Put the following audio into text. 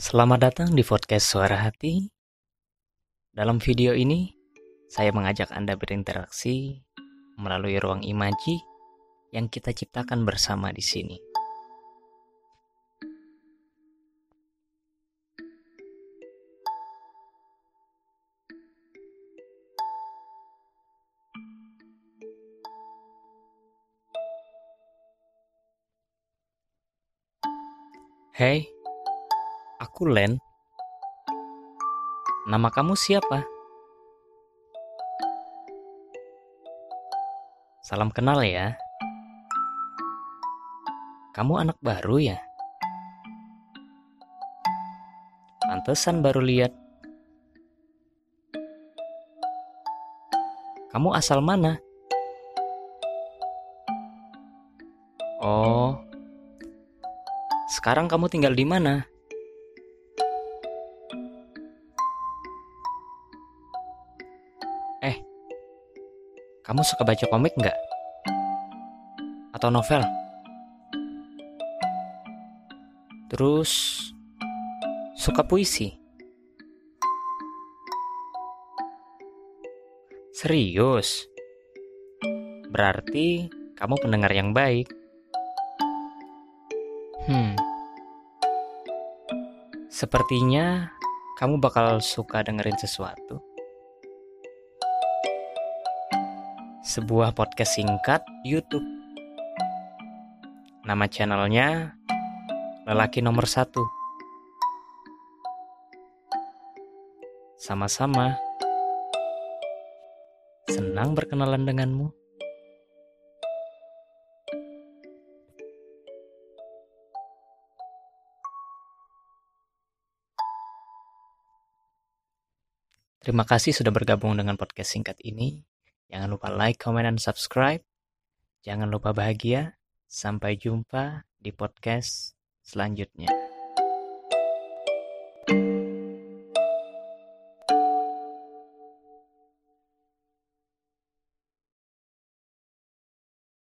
Selamat datang di podcast Suara Hati. Dalam video ini, saya mengajak Anda berinteraksi melalui ruang imaji yang kita ciptakan bersama di sini. Hei, aku Len. Nama kamu siapa? Salam kenal ya. Kamu anak baru ya? Pantesan baru lihat. Kamu asal mana? Oh, sekarang kamu tinggal di mana? Kamu suka baca komik nggak? Atau novel? Terus, suka puisi? Serius? Berarti kamu pendengar yang baik. Hmm. Sepertinya kamu bakal suka dengerin sesuatu. Sebuah podcast singkat YouTube. Nama channelnya Lelaki Nomor Satu. Sama-sama. Senang berkenalan denganmu. Terima kasih sudah bergabung dengan podcast singkat ini. Jangan lupa like, comment, dan subscribe. Jangan lupa bahagia. Sampai jumpa di podcast selanjutnya.